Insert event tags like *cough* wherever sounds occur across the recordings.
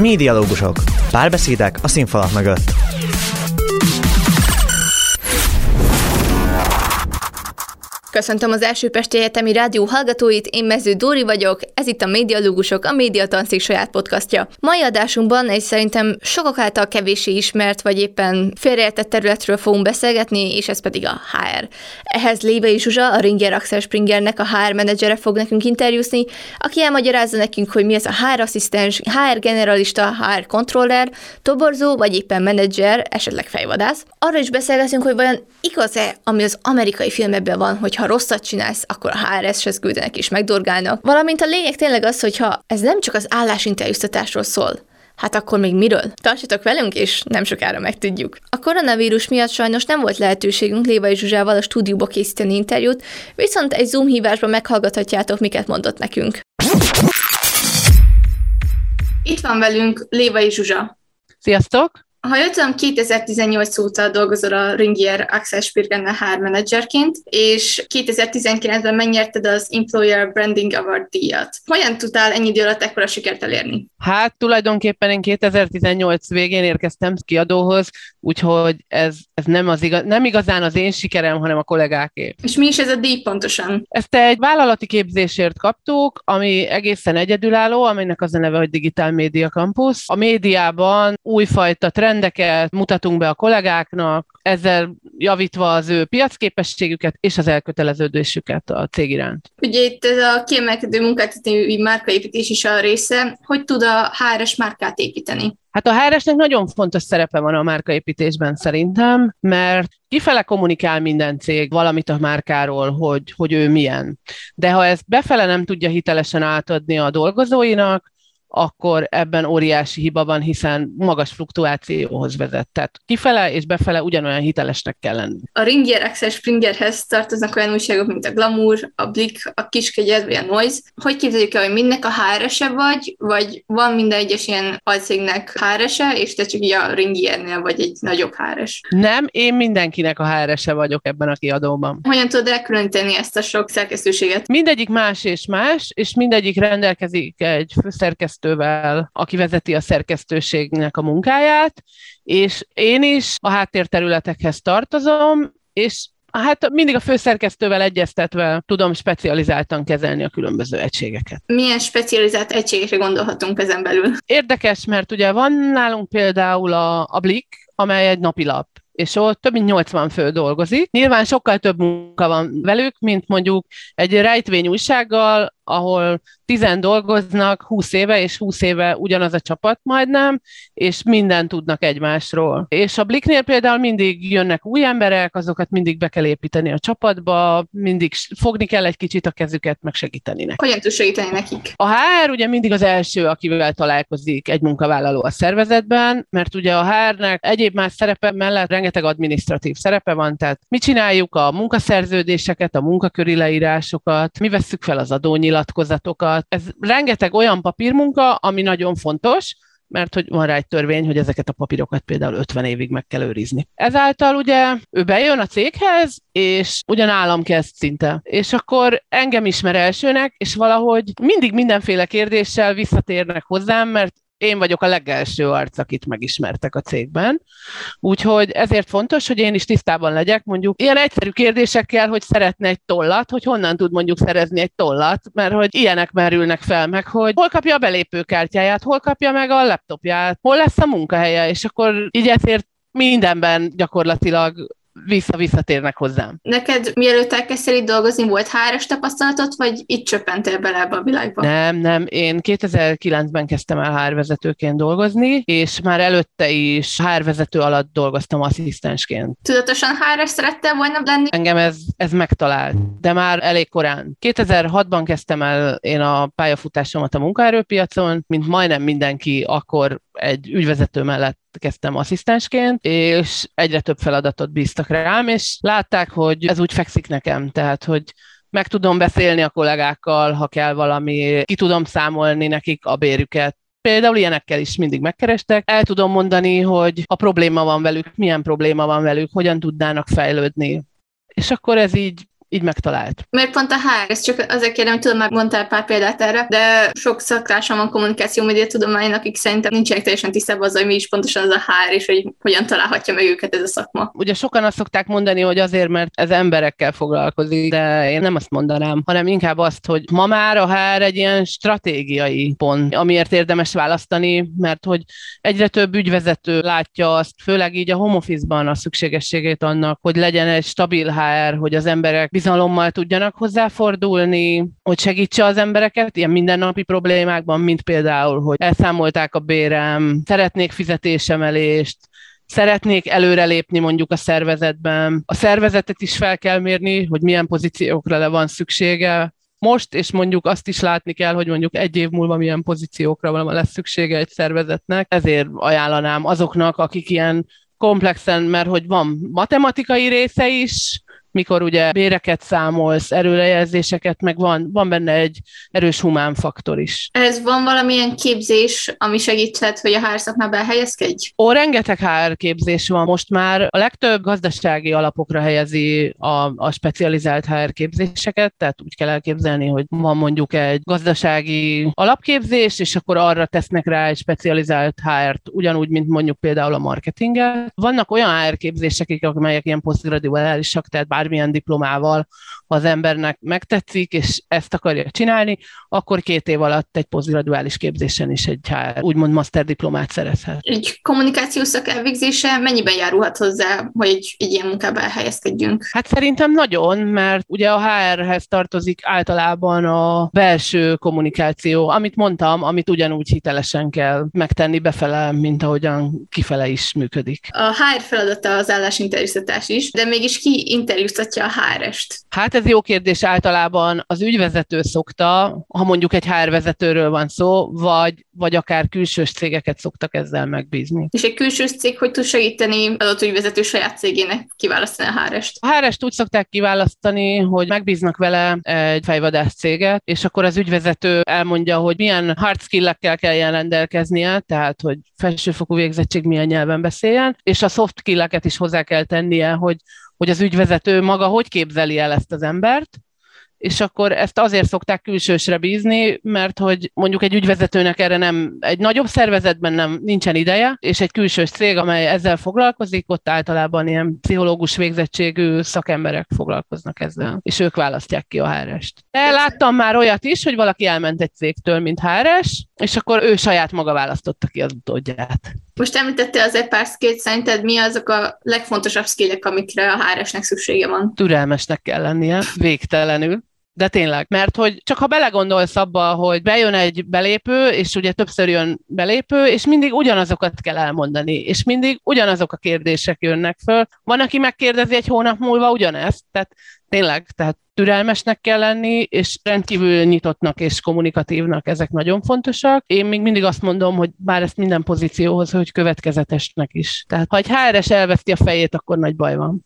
Médialógusok. Párbeszédek a színfalak mögött. Köszöntöm az első Pesti Egyetemi Rádió hallgatóit, én Mező Dóri vagyok, ez itt a Médialógusok, a Média Tanszék saját podcastja. Mai adásunkban egy szerintem sokak által kevéssé ismert, vagy éppen félreértett területről fogunk beszélgetni, és ez pedig a HR. Ehhez Lévei Zsuzsa, a Ringer Axel Springernek a HR menedzsere fog nekünk interjúzni, aki elmagyarázza nekünk, hogy mi ez a HR asszisztens, HR generalista, HR controller, toborzó, vagy éppen menedzser, esetleg fejvadász. Arra is beszélgetünk, hogy vajon igaz-e, ami az amerikai filmekben van, hogy ha rosszat csinálsz, akkor a HRS-hez küldenek és megdorgálnak. Valamint a lényeg tényleg az, hogyha ez nem csak az állásinterjúztatásról szól, Hát akkor még miről? Tartsatok velünk, és nem sokára megtudjuk. A koronavírus miatt sajnos nem volt lehetőségünk Lévai Zsuzsával a stúdióba készíteni interjút, viszont egy Zoom hívásban meghallgathatjátok, miket mondott nekünk. Itt van velünk Lévai Zsuzsa. Sziasztok! Ha jól tudom, 2018 óta dolgozol a Ringier Axel Spirgennel HR menedzserként, és 2019-ben megnyerted az Employer Branding Award díjat. Hogyan tudtál ennyi idő alatt ekkora sikert elérni? Hát tulajdonképpen én 2018 végén érkeztem kiadóhoz, úgyhogy ez, ez nem, az igaz, nem igazán az én sikerem, hanem a kollégáké. És mi is ez a díj pontosan? Ezt egy vállalati képzésért kaptuk, ami egészen egyedülálló, aminek az a neve, hogy Digital Media Campus. A médiában újfajta trendeket mutatunk be a kollégáknak, ezzel javítva az ő piacképességüket és az elköteleződésüket a cég iránt. Ugye itt ez a kiemelkedő munkáltatói márkaépítés is a része. Hogy tud a HRS márkát építeni? Hát a HRS-nek nagyon fontos szerepe van a márkaépítésben szerintem, mert kifele kommunikál minden cég valamit a márkáról, hogy, hogy ő milyen. De ha ezt befele nem tudja hitelesen átadni a dolgozóinak, akkor ebben óriási hiba van, hiszen magas fluktuációhoz vezet. Tehát kifele és befele ugyanolyan hitelesnek kell lenni. A Ringier Access Springerhez tartoznak olyan újságok, mint a Glamour, a Blick, a Kiskegyed vagy a Noise. Hogy képzeljük el, hogy mindnek a hr vagy, vagy van minden egyes ilyen alcégnek hr és te csak a Ringiernél vagy egy nagyobb HRS? Nem, én mindenkinek a hr vagyok ebben a kiadóban. Hogyan tudod elkülöníteni ezt a sok szerkesztőséget? Mindegyik más és más, és mindegyik rendelkezik egy főszerkesztő szerkesztővel, aki vezeti a szerkesztőségnek a munkáját, és én is a háttérterületekhez tartozom, és Hát mindig a főszerkesztővel egyeztetve tudom specializáltan kezelni a különböző egységeket. Milyen specializált egységekre gondolhatunk ezen belül? Érdekes, mert ugye van nálunk például a, a Blik, amely egy napilap és ott több mint 80 fő dolgozik. Nyilván sokkal több munka van velük, mint mondjuk egy rejtvény újsággal, ahol tizen dolgoznak 20 éve, és 20 éve ugyanaz a csapat majdnem, és mindent tudnak egymásról. És a Bliknél például mindig jönnek új emberek, azokat mindig be kell építeni a csapatba, mindig fogni kell egy kicsit a kezüket, meg segíteni nekik. Hogyan tud segíteni nekik? A HR ugye mindig az első, akivel találkozik egy munkavállaló a szervezetben, mert ugye a HR-nek egyéb más szerepe mellett rengeteg administratív szerepe van, tehát mi csináljuk a munkaszerződéseket, a munkaköri leírásokat, mi vesszük fel az adónyilat, nyilatkozatokat. Ez rengeteg olyan papírmunka, ami nagyon fontos, mert hogy van rá egy törvény, hogy ezeket a papírokat például 50 évig meg kell őrizni. Ezáltal ugye ő bejön a céghez, és ugyan állam kezd szinte. És akkor engem ismer elsőnek, és valahogy mindig mindenféle kérdéssel visszatérnek hozzám, mert én vagyok a legelső arc, akit megismertek a cégben. Úgyhogy ezért fontos, hogy én is tisztában legyek, mondjuk ilyen egyszerű kérdésekkel, hogy szeretne egy tollat, hogy honnan tud mondjuk szerezni egy tollat, mert hogy ilyenek merülnek fel meg, hogy hol kapja a belépőkártyáját, hol kapja meg a laptopját, hol lesz a munkahelye, és akkor így ezért mindenben gyakorlatilag vissza-visszatérnek hozzám. Neked mielőtt elkezdtél itt dolgozni, volt hr tapasztalatot, vagy itt csöppentél bele ebbe a világba? Nem, nem. Én 2009-ben kezdtem el HR vezetőként dolgozni, és már előtte is HR vezető alatt dolgoztam asszisztensként. Tudatosan hr szerettem volna lenni? Engem ez, ez megtalált, de már elég korán. 2006-ban kezdtem el én a pályafutásomat a munkaerőpiacon, mint majdnem mindenki akkor egy ügyvezető mellett kezdtem asszisztensként, és egyre több feladatot bíztak rám, és látták, hogy ez úgy fekszik nekem, tehát, hogy meg tudom beszélni a kollégákkal, ha kell valami, ki tudom számolni nekik a bérüket, Például ilyenekkel is mindig megkerestek. El tudom mondani, hogy a probléma van velük, milyen probléma van velük, hogyan tudnának fejlődni. És akkor ez így így megtalált. Miért pont a HR? Ez csak azért kérem, hogy tudom, már mondtál pár példát erre, de sok szaktársam van kommunikáció média tudomány, akik szerintem nincsenek teljesen tisztában azzal, hogy mi is pontosan az a HR, és hogy hogyan találhatja meg őket ez a szakma. Ugye sokan azt szokták mondani, hogy azért, mert ez emberekkel foglalkozik, de én nem azt mondanám, hanem inkább azt, hogy ma már a HR egy ilyen stratégiai pont, amiért érdemes választani, mert hogy egyre több ügyvezető látja azt, főleg így a home office-ban a szükségességét annak, hogy legyen egy stabil HR, hogy az emberek bizalommal tudjanak hozzáfordulni, hogy segítse az embereket ilyen mindennapi problémákban, mint például, hogy elszámolták a bérem, szeretnék fizetésemelést, szeretnék előrelépni mondjuk a szervezetben. A szervezetet is fel kell mérni, hogy milyen pozíciókra le van szüksége, most, és mondjuk azt is látni kell, hogy mondjuk egy év múlva milyen pozíciókra van lesz szüksége egy szervezetnek. Ezért ajánlanám azoknak, akik ilyen komplexen, mert hogy van matematikai része is, mikor ugye béreket számolsz, erőrejelzéseket, meg van, van benne egy erős humán faktor is. Ez van valamilyen képzés, ami segíthet, hogy a HR szakmába elhelyezkedj? Ó, rengeteg HR képzés van most már. A legtöbb gazdasági alapokra helyezi a, a specializált HR képzéseket, tehát úgy kell elképzelni, hogy van mondjuk egy gazdasági alapképzés, és akkor arra tesznek rá egy specializált HR-t, ugyanúgy, mint mondjuk például a marketinget. Vannak olyan HR képzések, amelyek ilyen posztgraduálisak, tehát bármilyen diplomával, ha az embernek megtetszik, és ezt akarja csinálni, akkor két év alatt egy posztgraduális képzésen is egy úgymond master diplomát szerezhet. Egy kommunikációs szak elvégzése mennyiben járulhat hozzá, hogy egy, egy ilyen munkába elhelyezkedjünk? Hát szerintem nagyon, mert ugye a HR-hez tartozik általában a belső kommunikáció, amit mondtam, amit ugyanúgy hitelesen kell megtenni befele, mint ahogyan kifele is működik. A HR feladata az állásinterjúztatás is, de mégis ki interjú interjúztatja a HR-est? Hát ez jó kérdés általában. Az ügyvezető szokta, ha mondjuk egy HR vezetőről van szó, vagy, vagy akár külsős cégeket szoktak ezzel megbízni. És egy külsős cég hogy tud segíteni adott ügyvezető saját cégének kiválasztani a HR-est? A HR-est úgy szokták kiválasztani, hogy megbíznak vele egy fejvadász céget, és akkor az ügyvezető elmondja, hogy milyen hard skill-ekkel kelljen rendelkeznie, tehát hogy felsőfokú végzettség milyen nyelven beszéljen, és a soft skill-eket is hozzá kell tennie, hogy hogy az ügyvezető maga hogy képzeli el ezt az embert, és akkor ezt azért szokták külsősre bízni, mert hogy mondjuk egy ügyvezetőnek erre nem, egy nagyobb szervezetben nem nincsen ideje, és egy külsős cég, amely ezzel foglalkozik, ott általában ilyen pszichológus végzettségű szakemberek foglalkoznak ezzel, és ők választják ki a HRS-t. De láttam már olyat is, hogy valaki elment egy cégtől, mint HRS, és akkor ő saját maga választotta ki az utódját. Most említettél az pár skillt, szerinted mi azok a legfontosabb skillek, amikre a HR-esnek szüksége van? Türelmesnek kell lennie, végtelenül. De tényleg, mert hogy csak ha belegondolsz abba, hogy bejön egy belépő, és ugye többször jön belépő, és mindig ugyanazokat kell elmondani, és mindig ugyanazok a kérdések jönnek föl. Van, aki megkérdezi egy hónap múlva ugyanezt, tehát tényleg, tehát türelmesnek kell lenni, és rendkívül nyitottnak és kommunikatívnak, ezek nagyon fontosak. Én még mindig azt mondom, hogy bár ezt minden pozícióhoz, hogy következetesnek is. Tehát ha egy HRS elveszti a fejét, akkor nagy baj van.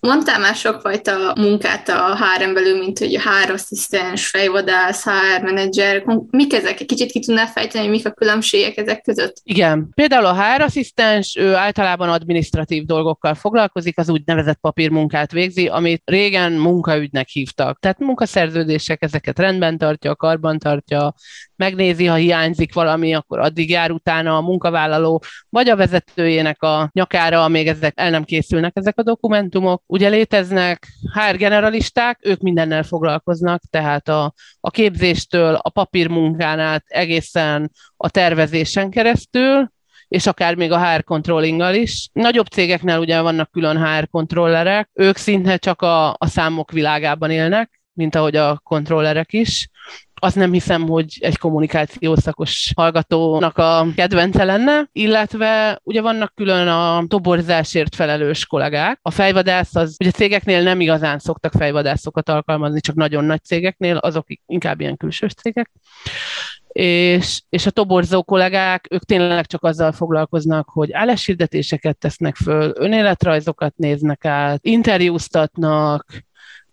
Mondtál már sokfajta munkát a hr belül, mint hogy a HR asszisztens, fejvadász, HR menedzser. Mik ezek? Egy kicsit ki tudnál fejteni, hogy mik a különbségek ezek között? Igen. Például a HR asszisztens, ő általában administratív dolgokkal foglalkozik, az úgynevezett papírmunkát végzi, amit régen munkaügynek hívtak. Tehát munkaszerződések ezeket rendben tartja, karban tartja, megnézi, ha hiányzik valami, akkor addig jár utána a munkavállaló, vagy a vezetőjének a nyakára, amíg ezek el nem készülnek ezek a dokumentumok. Ugye léteznek HR generalisták, ők mindennel foglalkoznak, tehát a, a képzéstől, a papírmunkán át egészen a tervezésen keresztül, és akár még a HR controllinggal is. Nagyobb cégeknél ugye vannak külön HR kontrollerek, ők szinte csak a, a számok világában élnek, mint ahogy a kontrollerek is azt nem hiszem, hogy egy kommunikációs szakos hallgatónak a kedvence lenne, illetve ugye vannak külön a toborzásért felelős kollégák. A fejvadász az, ugye cégeknél nem igazán szoktak fejvadászokat alkalmazni, csak nagyon nagy cégeknél, azok inkább ilyen külsős cégek és, és a toborzó kollégák, ők tényleg csak azzal foglalkoznak, hogy álláshirdetéseket tesznek föl, önéletrajzokat néznek át, interjúztatnak,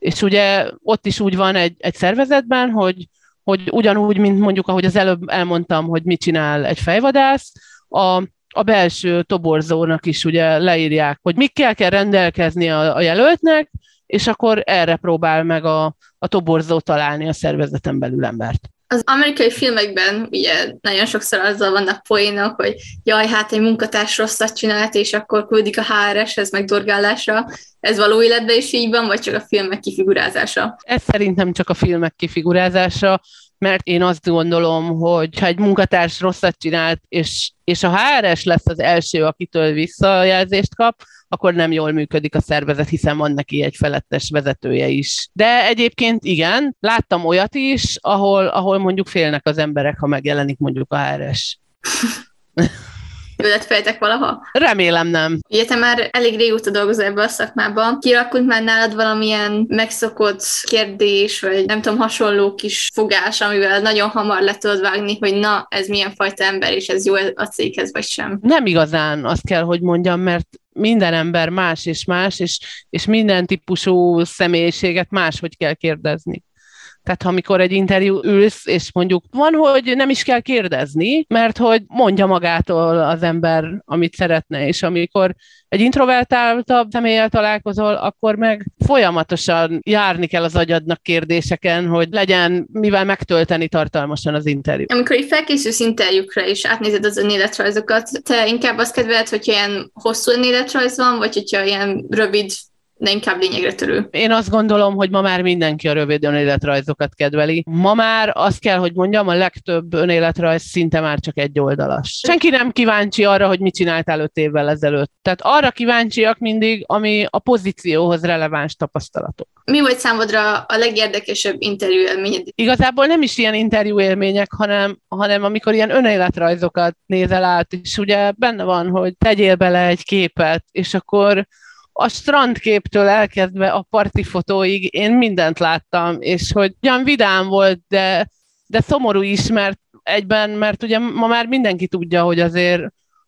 és ugye ott is úgy van egy, egy szervezetben, hogy hogy ugyanúgy, mint mondjuk, ahogy az előbb elmondtam, hogy mit csinál egy fejvadász, a, a belső toborzónak is ugye leírják, hogy mikkel kell rendelkezni a, a jelöltnek, és akkor erre próbál meg a, a toborzó találni a szervezeten belül embert. Az amerikai filmekben ugye nagyon sokszor azzal vannak poénok, hogy jaj, hát egy munkatárs rosszat csinált, és akkor küldik a HRS-hez megdorgálásra. Ez való életben is így van, vagy csak a filmek kifigurázása? Ez szerintem csak a filmek kifigurázása mert én azt gondolom, hogy ha egy munkatárs rosszat csinált, és, és a HRS lesz az első, akitől visszajelzést kap, akkor nem jól működik a szervezet, hiszen van neki egy felettes vezetője is. De egyébként igen, láttam olyat is, ahol, ahol mondjuk félnek az emberek, ha megjelenik mondjuk a HRS. *laughs* Ölet fejtek valaha? Remélem nem. Ugye te már elég régóta dolgozol ebbe a szakmába. Kialakult már nálad valamilyen megszokott kérdés, vagy nem tudom, hasonló kis fogás, amivel nagyon hamar le tudod vágni, hogy na, ez milyen fajta ember, és ez jó a céghez, vagy sem? Nem igazán, azt kell, hogy mondjam, mert minden ember más és más, és, és minden típusú személyiséget máshogy kell kérdezni. Tehát amikor egy interjú ülsz, és mondjuk van, hogy nem is kell kérdezni, mert hogy mondja magától az ember, amit szeretne, és amikor egy introvertáltabb személlyel találkozol, akkor meg folyamatosan járni kell az agyadnak kérdéseken, hogy legyen mivel megtölteni tartalmasan az interjú. Amikor így felkészülsz interjúkra, és átnézed az önéletrajzokat, te inkább azt kedveled, hogy ilyen hosszú önéletrajz van, vagy hogyha ilyen rövid de inkább lényegre törő. Én azt gondolom, hogy ma már mindenki a rövid önéletrajzokat kedveli. Ma már azt kell, hogy mondjam, a legtöbb önéletrajz szinte már csak egy oldalas. Senki nem kíváncsi arra, hogy mit csináltál öt évvel ezelőtt. Tehát arra kíváncsiak mindig, ami a pozícióhoz releváns tapasztalatok. Mi volt számodra a legérdekesebb interjú élményed? Igazából nem is ilyen interjú élmények, hanem, hanem amikor ilyen önéletrajzokat nézel át, és ugye benne van, hogy tegyél bele egy képet, és akkor a strandképtől elkezdve a parti fotóig én mindent láttam, és hogy ugyan vidám volt, de, de szomorú is, mert egyben, mert ugye ma már mindenki tudja, hogy azért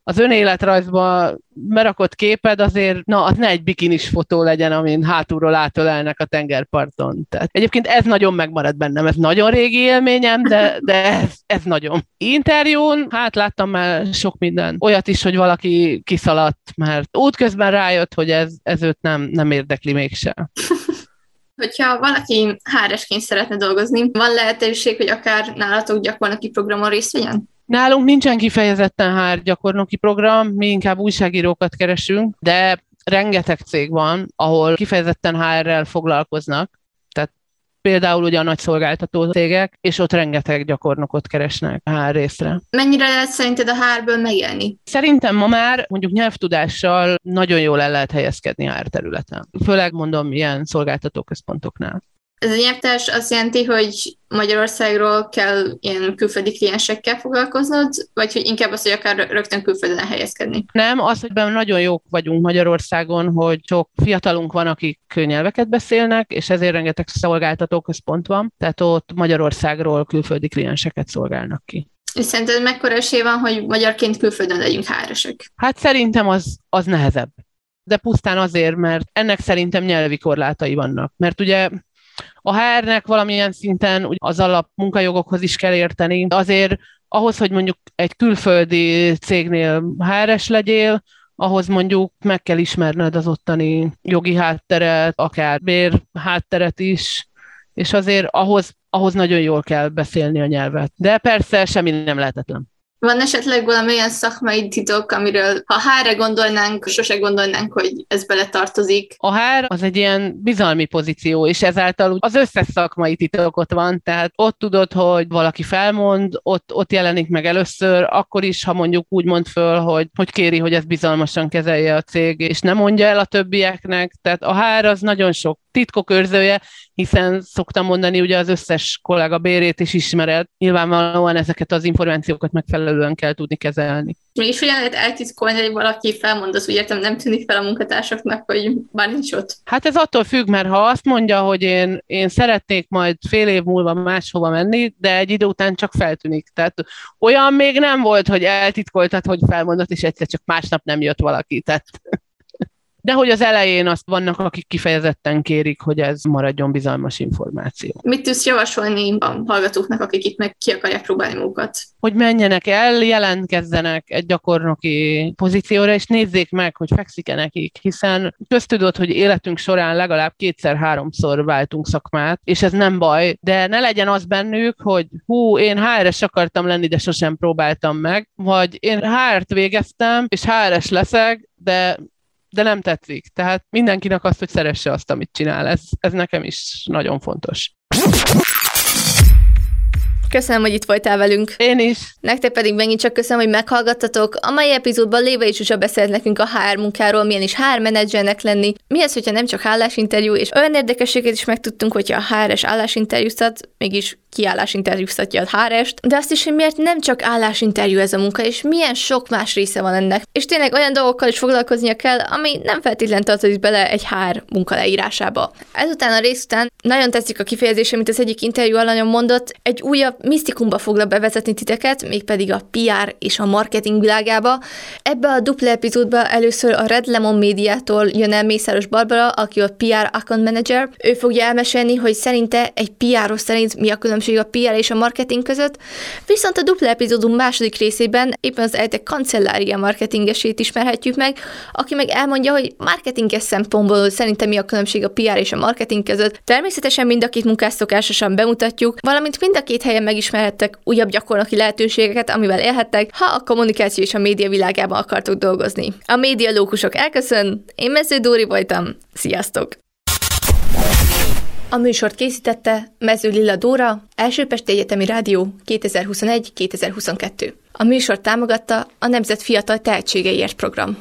az önéletrajzba berakott képed azért, na, az ne egy bikinis fotó legyen, amin hátulról átölelnek a tengerparton. Tehát egyébként ez nagyon megmarad bennem, ez nagyon régi élményem, de, de ez, ez nagyon. Interjún, hát láttam már sok minden. Olyat is, hogy valaki kiszaladt, mert útközben rájött, hogy ez, ez őt nem, nem érdekli mégsem. *laughs* Hogyha valaki háresként szeretne dolgozni, van lehetőség, hogy akár nálatok gyakornoki programon részt vegyen? Nálunk nincsen kifejezetten HR gyakornoki program, mi inkább újságírókat keresünk, de rengeteg cég van, ahol kifejezetten HR-rel foglalkoznak, tehát például ugye a nagy szolgáltató cégek, és ott rengeteg gyakornokot keresnek HR részre. Mennyire lehet szerinted a HR-ből megélni? Szerintem ma már mondjuk nyelvtudással nagyon jól el lehet helyezkedni HR területen. Főleg mondom ilyen szolgáltatóközpontoknál. Ez a nyelvtárs azt jelenti, hogy Magyarországról kell ilyen külföldi kliensekkel foglalkoznod, vagy hogy inkább az, hogy akár rögtön külföldön helyezkedni? Nem, az, hogy nagyon jók vagyunk Magyarországon, hogy sok fiatalunk van, akik nyelveket beszélnek, és ezért rengeteg szolgáltatóközpont van, tehát ott Magyarországról külföldi klienseket szolgálnak ki. És szerinted mekkora esély van, hogy magyarként külföldön legyünk háresek? Hát szerintem az, az nehezebb. De pusztán azért, mert ennek szerintem nyelvi korlátai vannak. Mert ugye a HR-nek valamilyen szinten az alap munkajogokhoz is kell érteni. Azért ahhoz, hogy mondjuk egy külföldi cégnél HR-es legyél, ahhoz mondjuk meg kell ismerned az ottani jogi hátteret, akár bér hátteret is, és azért ahhoz, ahhoz nagyon jól kell beszélni a nyelvet. De persze semmi nem lehetetlen. Van esetleg valamilyen szakmai titok, amiről ha HR-re gondolnánk, sose gondolnánk, hogy ez bele tartozik? A HR az egy ilyen bizalmi pozíció, és ezáltal az összes szakmai titok ott van, tehát ott tudod, hogy valaki felmond, ott, ott jelenik meg először, akkor is, ha mondjuk úgy mond föl, hogy, hogy kéri, hogy ezt bizalmasan kezelje a cég, és nem mondja el a többieknek, tehát a HR az nagyon sok titkok őrzője, hiszen szoktam mondani, ugye az összes kollega bérét is ismered, nyilvánvalóan ezeket az információkat megfelelően kell tudni kezelni. Mégis hogyan lehet eltitkolni, hogy valaki felmond, az úgy értem, nem tűnik fel a munkatársaknak, hogy bár nincs ott? Hát ez attól függ, mert ha azt mondja, hogy én, én szeretnék majd fél év múlva máshova menni, de egy idő után csak feltűnik. Tehát olyan még nem volt, hogy eltitkoltad, hogy felmondott, és egyszer csak másnap nem jött valaki. Tehát de hogy az elején azt vannak, akik kifejezetten kérik, hogy ez maradjon bizalmas információ. Mit tudsz javasolni a hallgatóknak, akik itt meg ki akarják próbálni magukat? Hogy menjenek el, jelentkezzenek egy gyakornoki pozícióra, és nézzék meg, hogy fekszik-e nekik, hiszen köztudott, hogy életünk során legalább kétszer-háromszor váltunk szakmát, és ez nem baj, de ne legyen az bennük, hogy hú, én HRS akartam lenni, de sosem próbáltam meg, vagy én HR-t végeztem, és HRS leszek, de de nem tetszik. Tehát mindenkinek azt, hogy szeresse azt, amit csinál. Ez, ez nekem is nagyon fontos. Köszönöm, hogy itt voltál velünk. Én is. Nektek pedig megint csak köszönöm, hogy meghallgattatok. A mai epizódban Léva és Zsuzsa beszélt nekünk a HR munkáról, milyen is HR menedzsernek lenni, mi az, hogyha nem csak állásinterjú, és olyan érdekességet is megtudtunk, hogyha a HR-es állásinterjúztat, mégis kiállásinterjúztatja a HR-est, de azt is, hogy miért nem csak állásinterjú ez a munka, és milyen sok más része van ennek. És tényleg olyan dolgokkal is foglalkoznia kell, ami nem feltétlenül tartozik bele egy HR munka leírásába. Ezután a rész után nagyon tetszik a kifejezés, amit az egyik interjú alanyom mondott, egy újabb misztikumba foglal bevezetni titeket, mégpedig a PR és a marketing világába. Ebbe a dupla epizódba először a Red Lemon médiától jön el Mészáros Barbara, aki a PR account manager. Ő fogja elmesélni, hogy szerinte egy PR-os szerint mi a különbség a PR és a marketing között, viszont a dupla epizódunk második részében éppen az ELTE kancellária marketingesét ismerhetjük meg, aki meg elmondja, hogy marketinges szempontból szerintem mi a különbség a PR és a marketing között. Természetesen mind a két munkás szokásosan bemutatjuk, valamint mind a két helyen megismerhettek újabb gyakornoki lehetőségeket, amivel élhettek, ha a kommunikáció és a média világában akartok dolgozni. A média lókusok elköszön, én Mező Dóri voltam, sziasztok! A műsort készítette Mező Lilla Dóra, Első Pesti Egyetemi Rádió 2021-2022. A műsort támogatta a Nemzet Fiatal Tehetségeiért program.